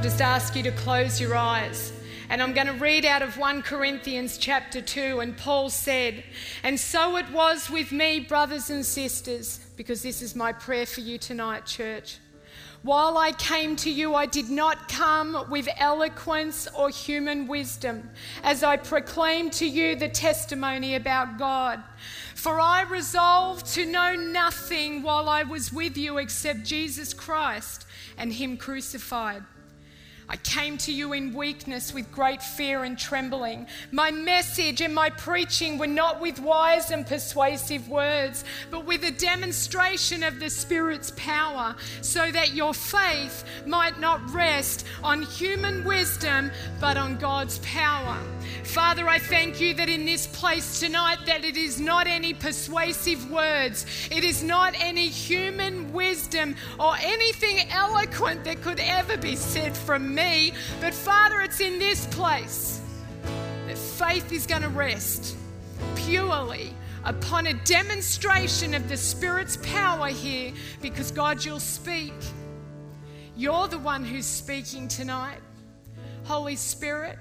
I'll just ask you to close your eyes. And I'm going to read out of 1 Corinthians chapter 2. And Paul said, And so it was with me, brothers and sisters, because this is my prayer for you tonight, church. While I came to you, I did not come with eloquence or human wisdom, as I proclaimed to you the testimony about God. For I resolved to know nothing while I was with you except Jesus Christ and Him crucified. I came to you in weakness with great fear and trembling. My message and my preaching were not with wise and persuasive words, but with a demonstration of the Spirit's power, so that your faith might not rest on human wisdom, but on God's power. Father, I thank you that in this place tonight that it is not any persuasive words, it is not any human wisdom or anything eloquent that could ever be said from me, but Father, it's in this place that faith is going to rest purely upon a demonstration of the Spirit's power here because God, you'll speak. You're the one who's speaking tonight. Holy Spirit,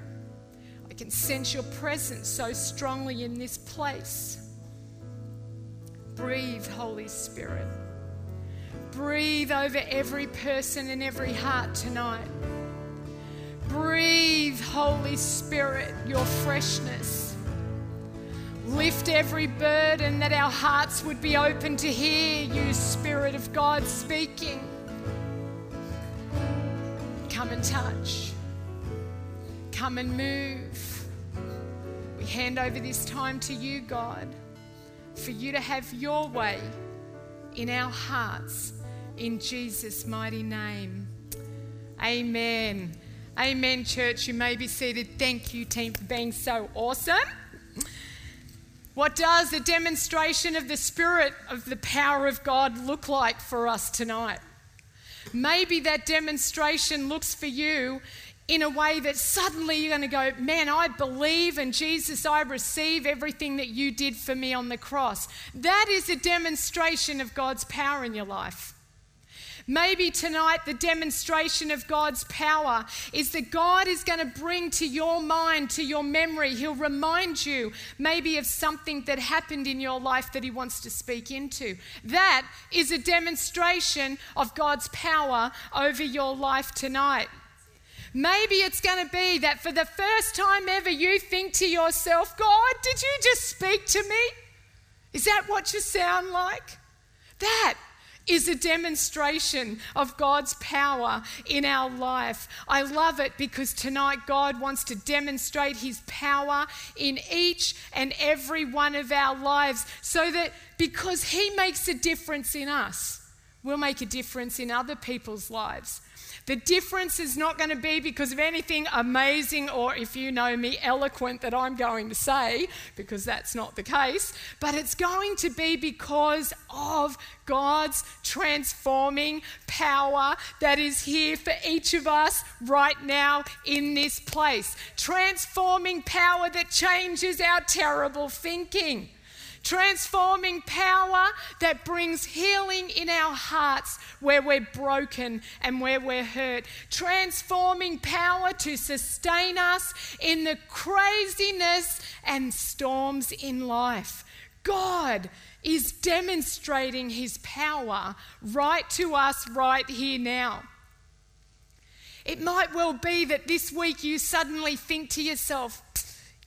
I can sense your presence so strongly in this place. Breathe, Holy Spirit. Breathe over every person and every heart tonight. Breathe, Holy Spirit, your freshness. Lift every burden that our hearts would be open to hear you, Spirit of God, speaking. Come and touch. Come and move We hand over this time to you, God, for you to have your way in our hearts in Jesus' mighty name. Amen. Amen, church. You may be seated. Thank you, team, for being so awesome. What does the demonstration of the Spirit of the power of God look like for us tonight? Maybe that demonstration looks for you in a way that suddenly you're going to go, Man, I believe, and Jesus, I receive everything that you did for me on the cross. That is a demonstration of God's power in your life. Maybe tonight the demonstration of God's power is that God is going to bring to your mind, to your memory, He'll remind you maybe of something that happened in your life that He wants to speak into. That is a demonstration of God's power over your life tonight. Maybe it's going to be that for the first time ever, you think to yourself, God, did you just speak to me? Is that what you sound like? That is a demonstration of God's power in our life. I love it because tonight God wants to demonstrate His power in each and every one of our lives so that because He makes a difference in us, we'll make a difference in other people's lives. The difference is not going to be because of anything amazing or, if you know me, eloquent that I'm going to say, because that's not the case, but it's going to be because of God's transforming power that is here for each of us right now in this place. Transforming power that changes our terrible thinking transforming power that brings healing in our hearts where we're broken and where we're hurt, transforming power to sustain us in the craziness and storms in life. God is demonstrating his power right to us right here now. It might well be that this week you suddenly think to yourself,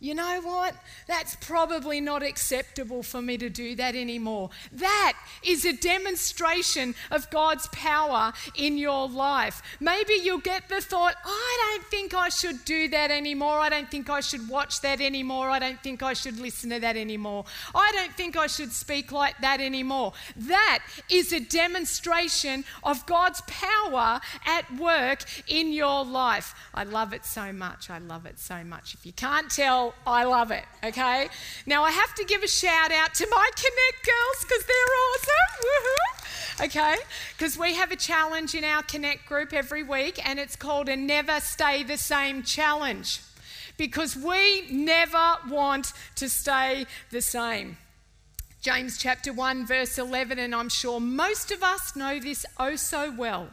you know what? That's probably not acceptable for me to do that anymore. That is a demonstration of God's power in your life. Maybe you'll get the thought, I don't think I should do that anymore. I don't think I should watch that anymore. I don't think I should listen to that anymore. I don't think I should speak like that anymore. That is a demonstration of God's power at work in your life. I love it so much. I love it so much. If you can't tell, I love it, okay? Now, I have to give a shout out to my Connect girls because they're awesome. Woo-hoo. Okay? Because we have a challenge in our Connect group every week, and it's called a Never Stay the Same Challenge because we never want to stay the same. James chapter 1, verse 11, and I'm sure most of us know this oh so well.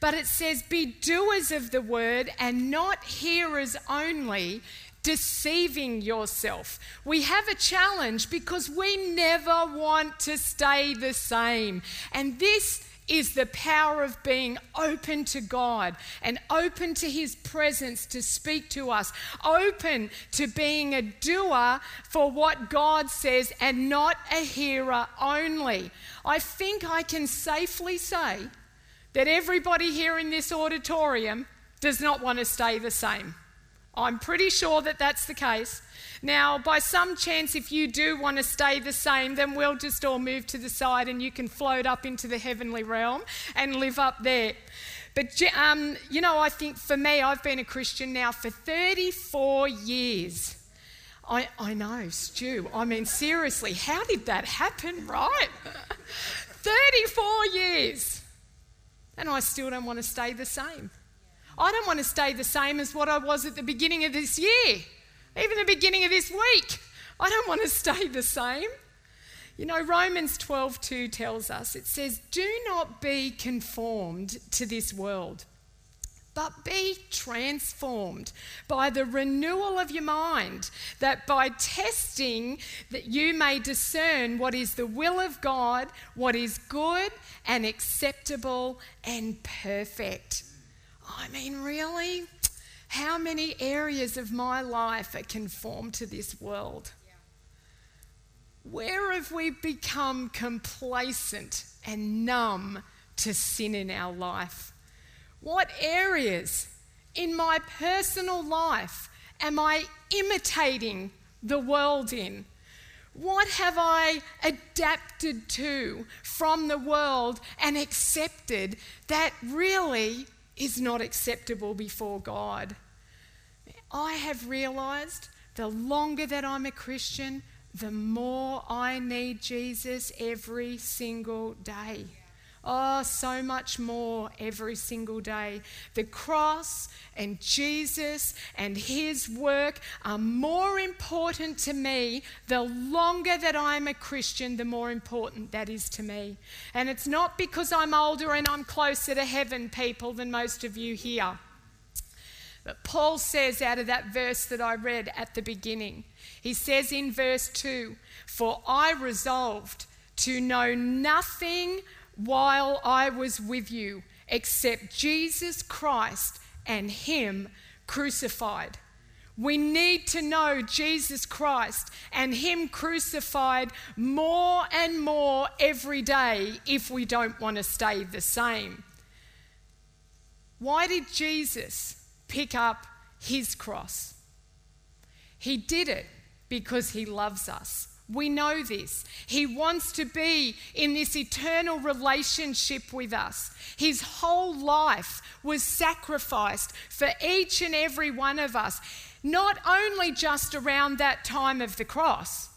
but it says, Be doers of the word and not hearers only, deceiving yourself. We have a challenge because we never want to stay the same. And this is the power of being open to God and open to His presence to speak to us, open to being a doer for what God says and not a hearer only. I think I can safely say that everybody here in this auditorium does not want to stay the same. I'm pretty sure that that's the case. Now, by some chance, if you do want to stay the same, then we'll just all move to the side and you can float up into the heavenly realm and live up there. But, um, you know, I think for me, I've been a Christian now for 34 years. I, I know, Stu. I mean, seriously, how did that happen, right? 34 years. And I still don't want to stay the same. I don't want to stay the same as what I was at the beginning of this year, even the beginning of this week. I don't want to stay the same. You know, Romans 12:2 tells us, it says, "Do not be conformed to this world, but be transformed by the renewal of your mind, that by testing that you may discern what is the will of God, what is good and acceptable and perfect." I mean, really? How many areas of my life are conformed to this world? Where have we become complacent and numb to sin in our life? What areas in my personal life am I imitating the world in? What have I adapted to from the world and accepted that really is not acceptable before God. I have realized the longer that I'm a Christian, the more I need Jesus every single day. Oh, so much more every single day. The cross and Jesus and His work are more important to me. The longer that I'm a Christian, the more important that is to me. And it's not because I'm older and I'm closer to heaven, people, than most of you here. But Paul says out of that verse that I read at the beginning, he says in verse 2 For I resolved to know nothing while I was with you except Jesus Christ and Him crucified. We need to know Jesus Christ and Him crucified more and more every day if we don't want to stay the same. Why did Jesus pick up His cross? He did it because He loves us. We know this. He wants to be in this eternal relationship with us. His whole life was sacrificed for each and every one of us, not only just around that time of the cross,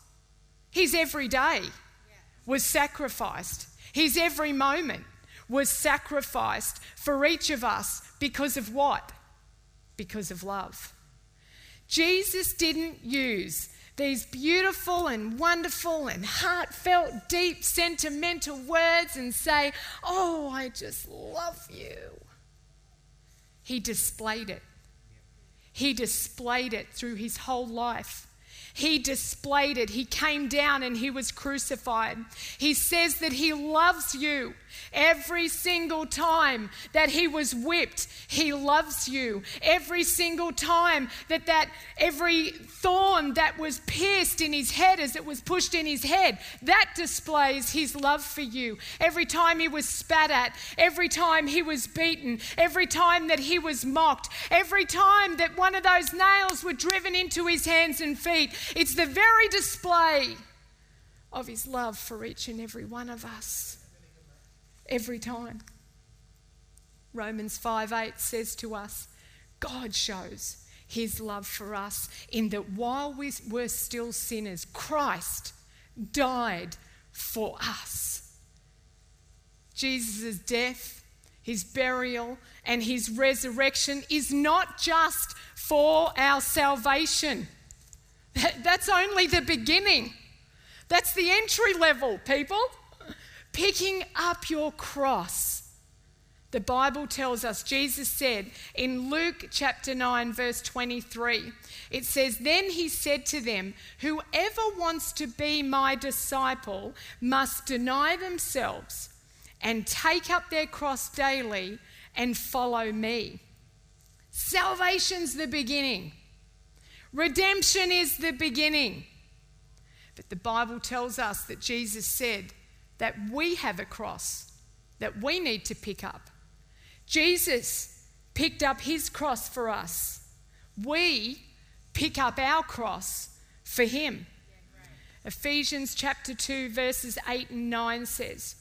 his every day was sacrificed, his every moment was sacrificed for each of us because of what? Because of love. Jesus didn't use these beautiful and wonderful and heartfelt, deep, sentimental words and say, Oh, I just love you. He displayed it. He displayed it through his whole life. He displayed it. He came down and he was crucified. He says that he loves you. Every single time that he was whipped, he loves you. Every single time that that every thorn that was pierced in his head as it was pushed in his head, that displays his love for you. Every time he was spat at, every time he was beaten, every time that he was mocked, every time that one of those nails were driven into his hands and feet, it's the very display of his love for each and every one of us every time. Romans 5 8 says to us, God shows his love for us in that while we were still sinners, Christ died for us. Jesus' death, his burial, and his resurrection is not just for our salvation. That's only the beginning. That's the entry level, people picking up your cross The Bible tells us, Jesus said in Luke chapter 9, verse 23, it says, Then he said to them, Whoever wants to be my disciple must deny themselves and take up their cross daily and follow me. Salvation's the beginning, redemption is the beginning. But the Bible tells us that Jesus said that we have a cross that we need to pick up. Jesus picked up his cross for us. We pick up our cross for him. Ephesians chapter 2, verses 8 and 9 says,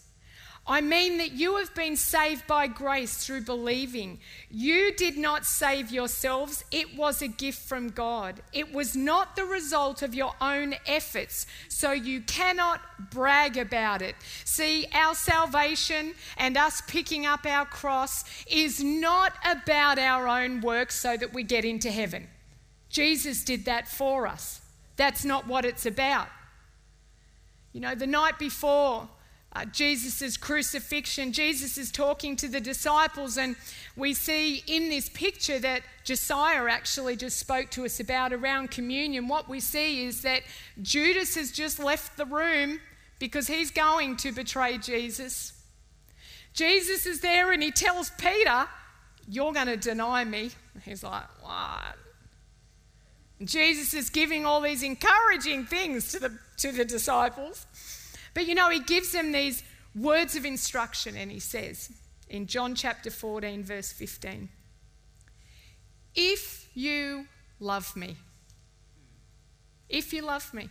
I mean that you have been saved by grace through believing. You did not save yourselves, it was a gift from God. It was not the result of your own efforts, so you cannot brag about it. See, our salvation and us picking up our cross is not about our own work so that we get into heaven. Jesus did that for us. That's not what it's about. You know, the night before, uh, Jesus' crucifixion, Jesus is talking to the disciples, and we see in this picture that Josiah actually just spoke to us about around communion. What we see is that Judas has just left the room because he's going to betray Jesus. Jesus is there and he tells Peter, You're going to deny me. He's like, What? Jesus is giving all these encouraging things to the, to the disciples. But you know, he gives them these words of instruction, and he says in John chapter 14, verse 15, If you love me, if you love me,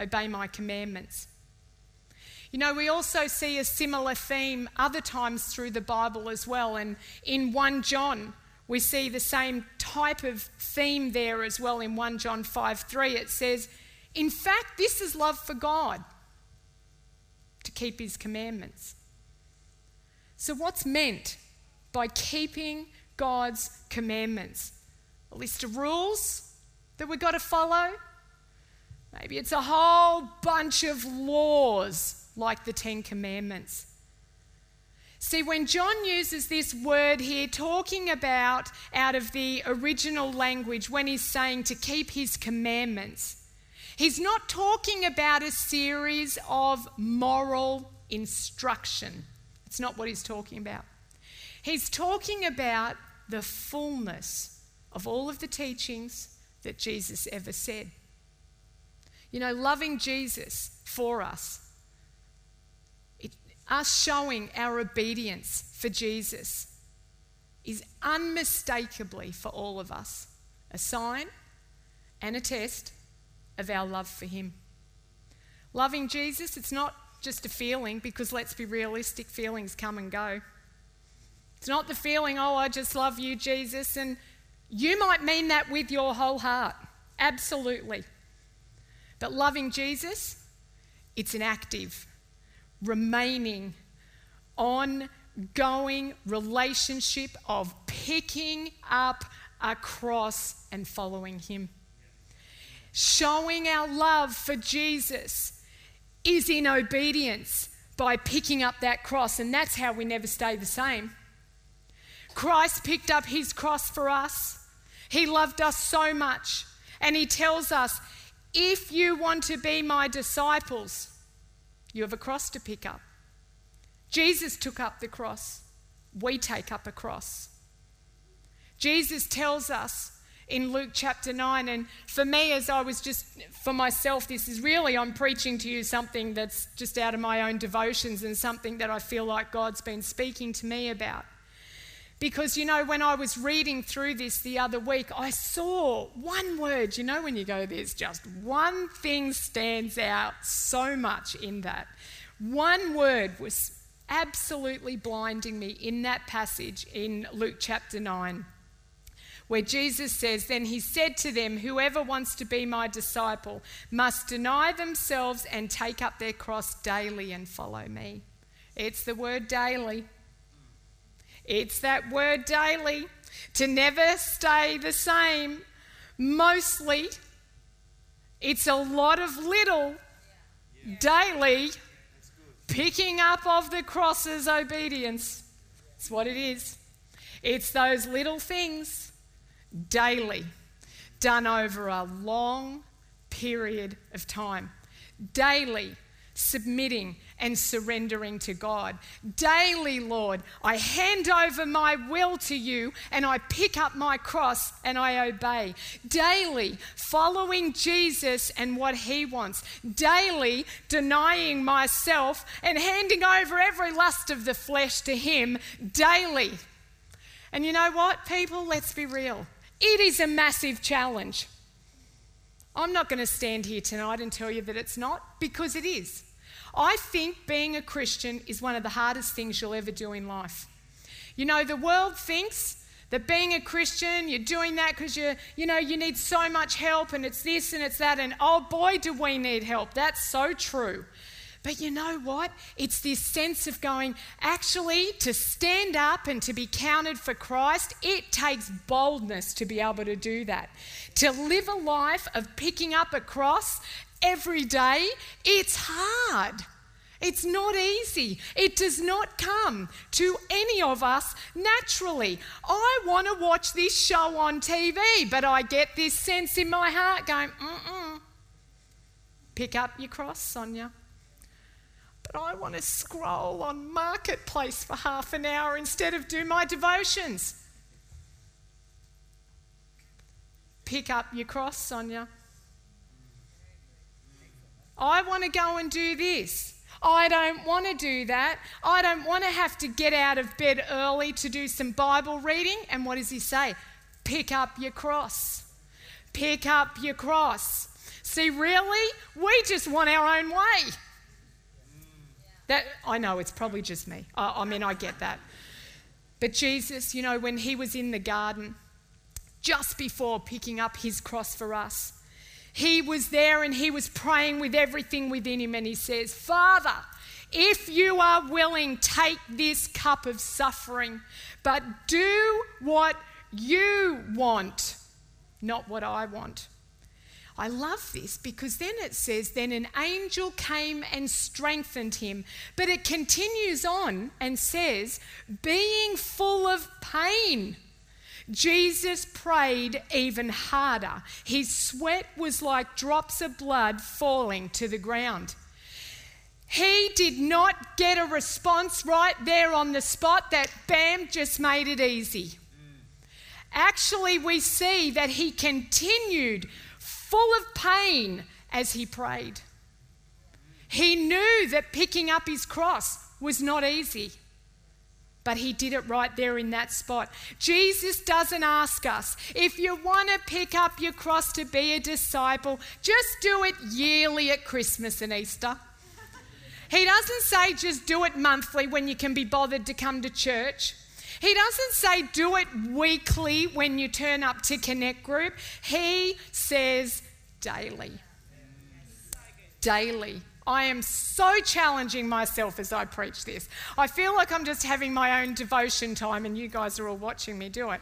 obey my commandments. You know, we also see a similar theme other times through the Bible as well. And in 1 John, we see the same type of theme there as well in 1 John 5 3. It says, In fact, this is love for God to keep his commandments. So, what's meant by keeping God's commandments? A list of rules that we've got to follow? Maybe it's a whole bunch of laws like the Ten Commandments. See, when John uses this word here, talking about out of the original language, when he's saying to keep his commandments, He's not talking about a series of moral instruction. It's not what he's talking about. He's talking about the fullness of all of the teachings that Jesus ever said. You know, loving Jesus for us, it, us showing our obedience for Jesus, is unmistakably for all of us a sign and a test of our love for Him. Loving Jesus, it's not just a feeling, because let's be realistic, feelings come and go. It's not the feeling, oh, I just love you, Jesus. And you might mean that with your whole heart. Absolutely. But loving Jesus, it's an active, remaining, ongoing relationship of picking up a cross and following Him showing our love for Jesus is in obedience by picking up that cross, and that's how we never stay the same. Christ picked up his cross for us. He loved us so much, and he tells us if you want to be my disciples, you have a cross to pick up. Jesus took up the cross, we take up a cross. Jesus tells us in Luke chapter 9. And for me, as I was just, for myself, this is really, I'm preaching to you something that's just out of my own devotions and something that I feel like God's been speaking to me about. Because, you know, when I was reading through this the other week, I saw one word. You know, when you go, there's just one thing stands out so much in that. One word was absolutely blinding me in that passage in Luke chapter 9 where Jesus says, Then he said to them, Whoever wants to be my disciple must deny themselves and take up their cross daily and follow me. It's the word daily. It's that word daily to never stay the same. Mostly, it's a lot of little daily picking up of the cross's obedience. It's what it is. It's those little things daily, done over a long period of time. Daily, submitting and surrendering to God. Daily, Lord, I hand over my will to you and I pick up my cross and I obey. Daily, following Jesus and what he wants. Daily, denying myself and handing over every lust of the flesh to him. Daily. And you know what, people? Let's be real. It is a massive challenge. I'm not going to stand here tonight and tell you that it's not, because it is. I think being a Christian is one of the hardest things you'll ever do in life. You know, the world thinks that being a Christian, you're doing that because you, you know, you need so much help and it's this and it's that, and oh boy, do we need help. That's so true. But you know what? It's this sense of going, actually, to stand up and to be counted for Christ, it takes boldness to be able to do that. To live a life of picking up a cross every day, it's hard. It's not easy. It does not come to any of us naturally. I want to watch this show on TV, but I get this sense in my heart going, mm mm. Pick up your cross, Sonya. But I want to scroll on Marketplace for half an hour instead of do my devotions. Pick up your cross, Sonya. I want to go and do this. I don't want to do that. I don't want to have to get out of bed early to do some Bible reading. And what does he say? Pick up your cross. Pick up your cross. See, really, we just want our own way. That I know it's probably just me. I, I mean, I get that. But Jesus, you know, when he was in the garden, just before picking up his cross for us, he was there and he was praying with everything within him, and he says, Father, if you are willing, take this cup of suffering, but do what you want, not what I want. I love this because then it says, Then an angel came and strengthened him. But it continues on and says, Being full of pain. Jesus prayed even harder. His sweat was like drops of blood falling to the ground. He did not get a response right there on the spot that bam just made it easy. Actually, we see that he continued full of pain as he prayed. He knew that picking up his cross was not easy. But he did it right there in that spot. Jesus doesn't ask us if you want to pick up your cross to be a disciple, just do it yearly at Christmas and Easter. He doesn't say just do it monthly when you can be bothered to come to church. He doesn't say do it weekly when you turn up to Connect Group. He says daily. Daily. I am so challenging myself as I preach this. I feel like I'm just having my own devotion time and you guys are all watching me do it.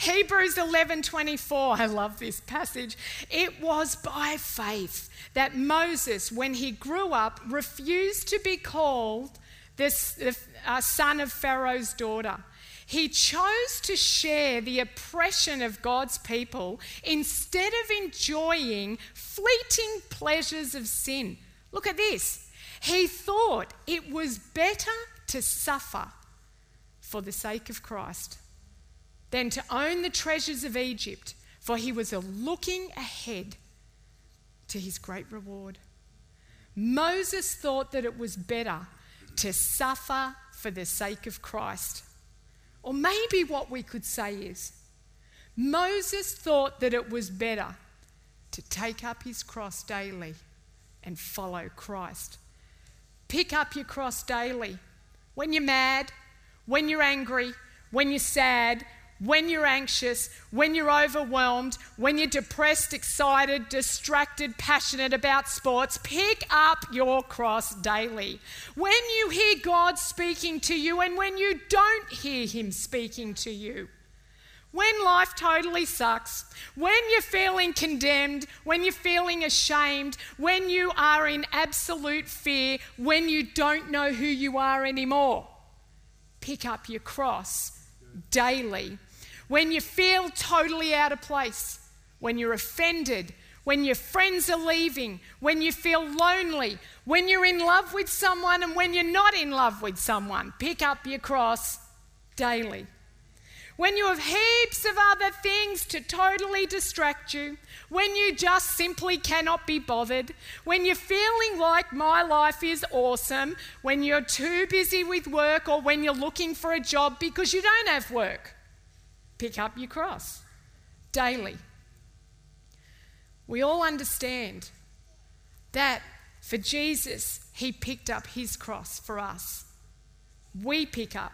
Hebrews 11:24, I love this passage. It was by faith that Moses when he grew up refused to be called the uh, son of Pharaoh's daughter. He chose to share the oppression of God's people instead of enjoying fleeting pleasures of sin. Look at this. He thought it was better to suffer for the sake of Christ than to own the treasures of Egypt, for he was looking ahead to his great reward. Moses thought that it was better to suffer for the sake of Christ. Or maybe what we could say is Moses thought that it was better to take up his cross daily and follow Christ. Pick up your cross daily. When you're mad, when you're angry, when you're sad, when you're anxious, when you're overwhelmed, when you're depressed, excited, distracted, passionate about sports, pick up your cross daily. When you hear God speaking to you and when you don't hear Him speaking to you, when life totally sucks, when you're feeling condemned, when you're feeling ashamed, when you are in absolute fear, when you don't know who you are anymore, pick up your cross daily. When you feel totally out of place, when you're offended, when your friends are leaving, when you feel lonely, when you're in love with someone and when you're not in love with someone, pick up your cross daily. When you have heaps of other things to totally distract you, when you just simply cannot be bothered, when you're feeling like my life is awesome, when you're too busy with work or when you're looking for a job because you don't have work, pick up your cross daily. We all understand that for Jesus, he picked up his cross for us. We pick up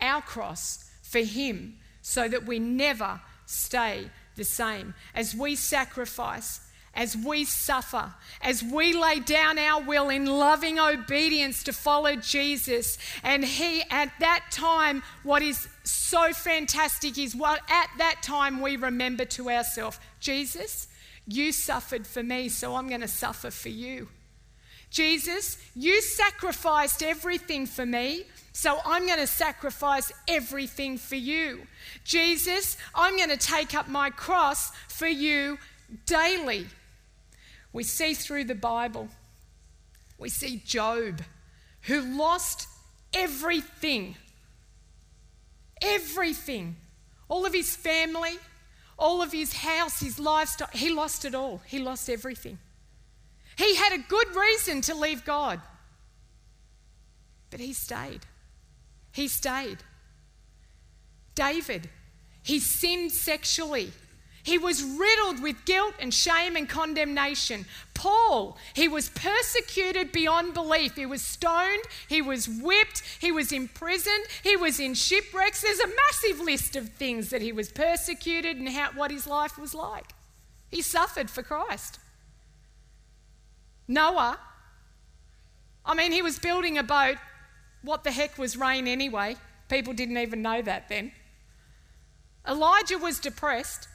our cross for Him so that we never stay the same. As we sacrifice, as we suffer, as we lay down our will in loving obedience to follow Jesus. And He, at that time, what is so fantastic is what at that time we remember to ourselves Jesus, you suffered for me, so I'm going to suffer for you. Jesus, you sacrificed everything for me, so I'm going to sacrifice everything for you. Jesus, I'm going to take up my cross for you daily. We see through the Bible, we see Job, who lost everything. Everything. All of his family, all of his house, his lifestyle. He lost it all. He lost everything. He had a good reason to leave God, but he stayed. He stayed. David, he sinned sexually. He was riddled with guilt and shame and condemnation. Paul, he was persecuted beyond belief. He was stoned, he was whipped, he was imprisoned, he was in shipwrecks. There's a massive list of things that he was persecuted and how, what his life was like. He suffered for Christ. Noah, I mean, he was building a boat. What the heck was rain anyway? People didn't even know that then. Elijah was depressed.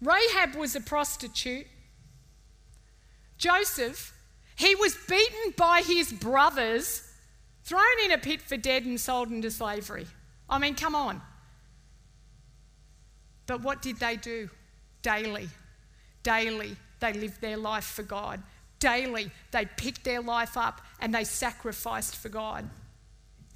Rahab was a prostitute. Joseph, he was beaten by his brothers, thrown in a pit for dead, and sold into slavery. I mean, come on. But what did they do? Daily, daily, they lived their life for God. Daily, they picked their life up and they sacrificed for God.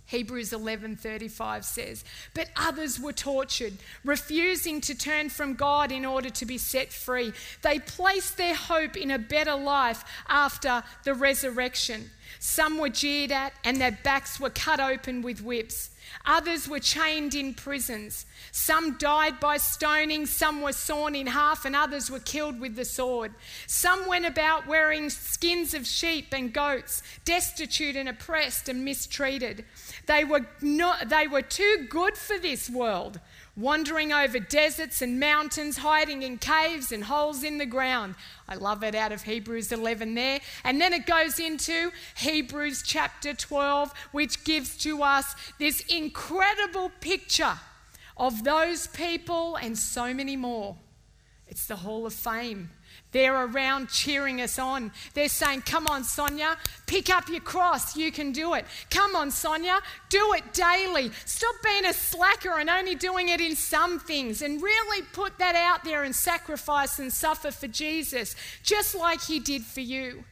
Hebrews 11:35 says, "But others were tortured, refusing to turn from God in order to be set free. They placed their hope in a better life after the resurrection. Some were jeered at and their backs were cut open with whips. Others were chained in prisons. Some died by stoning, some were sawn in half, and others were killed with the sword. Some went about wearing skins of sheep and goats, destitute and oppressed and mistreated. They were, not, they were too good for this world wandering over deserts and mountains, hiding in caves and holes in the ground. I love it out of Hebrews 11 there. And then it goes into Hebrews chapter 12, which gives to us this incredible picture of those people and so many more. It's the Hall of Fame they're around cheering us on. They're saying, Come on, Sonya, pick up your cross. You can do it. Come on, Sonya, do it daily. Stop being a slacker and only doing it in some things and really put that out there and sacrifice and suffer for Jesus, just like He did for you.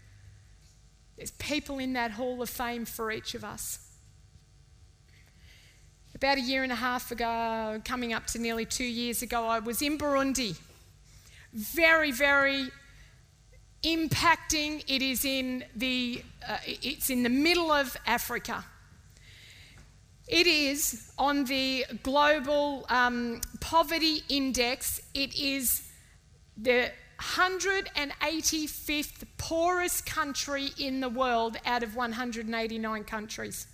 There's people in that hall of fame for each of us. About a year and a half ago, coming up to nearly two years ago, I was in Burundi very, very impacting. It is in the, uh, it's in the middle of Africa. It is on the global um, poverty index. It is the 185th poorest country in the world out of 189 countries.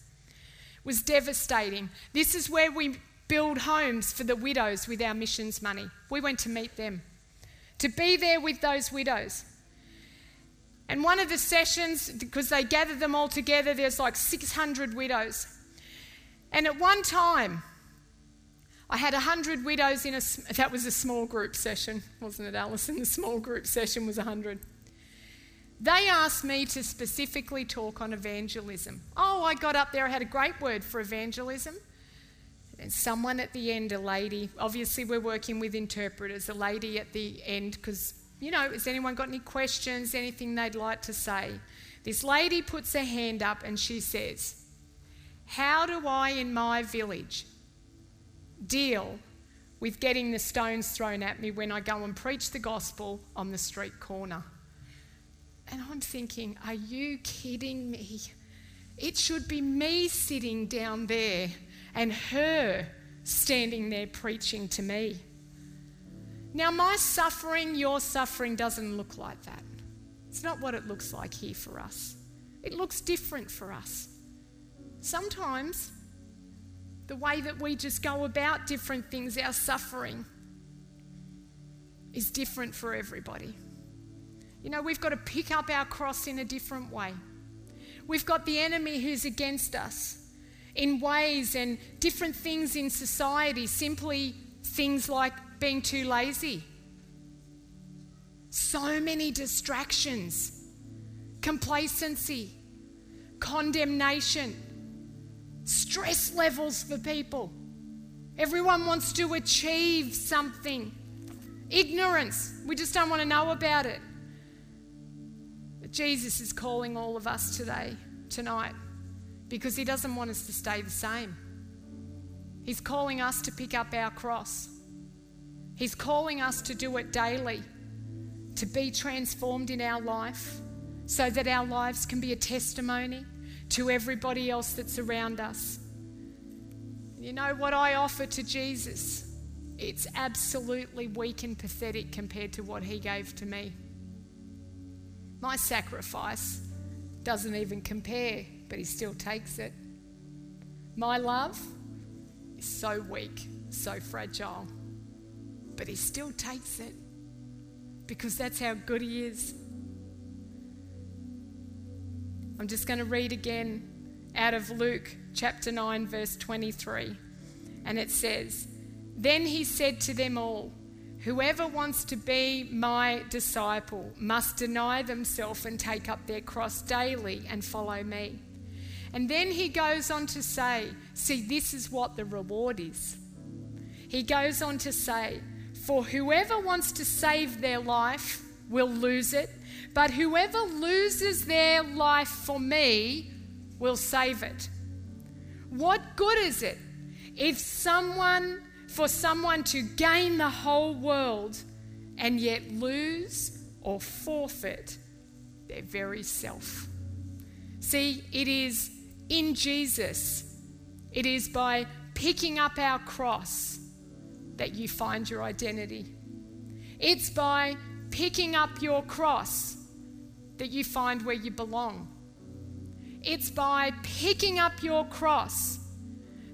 It was devastating. This is where we build homes for the widows with our missions money. We went to meet them to be there with those widows. And one of the sessions, because they gathered them all together, there's like 600 widows. And at one time, I had 100 widows in a, that was a small group session, wasn't it, Alison? The small group session was 100. They asked me to specifically talk on evangelism. Oh, I got up there, I had a great word for evangelism. And someone at the end, a lady, obviously we're working with interpreters, a lady at the end, because, you know, has anyone got any questions, anything they'd like to say? This lady puts her hand up and she says, How do I in my village deal with getting the stones thrown at me when I go and preach the gospel on the street corner? And I'm thinking, Are you kidding me? It should be me sitting down there and her standing there preaching to me. Now, my suffering, your suffering doesn't look like that. It's not what it looks like here for us. It looks different for us. Sometimes, the way that we just go about different things, our suffering, is different for everybody. You know, we've got to pick up our cross in a different way. We've got the enemy who's against us in ways and different things in society, simply things like being too lazy. So many distractions, complacency, condemnation, stress levels for people. Everyone wants to achieve something. Ignorance, we just don't want to know about it. But Jesus is calling all of us today, tonight, because He doesn't want us to stay the same. He's calling us to pick up our cross. He's calling us to do it daily, to be transformed in our life so that our lives can be a testimony to everybody else that's around us. You know what I offer to Jesus? It's absolutely weak and pathetic compared to what he gave to me. My sacrifice doesn't even compare but he still takes it. My love is so weak, so fragile, but he still takes it because that's how good he is. I'm just going to read again out of Luke chapter 9, verse 23. And it says, Then he said to them all, Whoever wants to be my disciple must deny themselves and take up their cross daily and follow me. And then he goes on to say, see, this is what the reward is. He goes on to say, for whoever wants to save their life will lose it, but whoever loses their life for me will save it. What good is it if someone, for someone to gain the whole world and yet lose or forfeit their very self? See, it is in Jesus. It is by picking up our cross that you find your identity. It's by picking up your cross that you find where you belong. It's by picking up your cross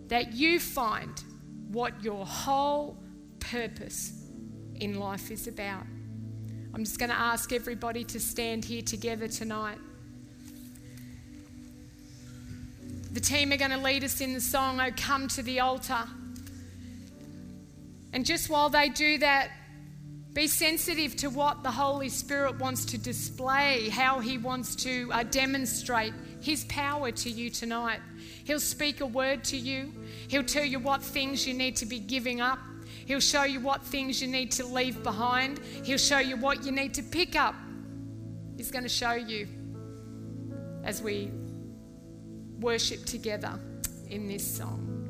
that you find what your whole purpose in life is about. I'm just going to ask everybody to stand here together tonight. The team are going to lead us in the song, Oh Come to the Altar. And just while they do that, be sensitive to what the Holy Spirit wants to display, how He wants to uh, demonstrate His power to you tonight. He'll speak a word to you, He'll tell you what things you need to be giving up, He'll show you what things you need to leave behind, He'll show you what you need to pick up. He's going to show you as we worship together in this song.